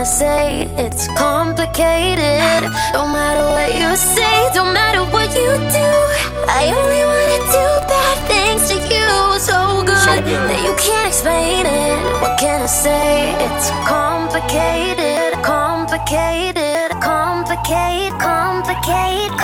gonna say it's complicated. No matter what you say, don't matter what you do. I only wanna do bad things to you. So good, so good. that you can't explain it. What can I say? It's complicated, complicated, complicate, complicate.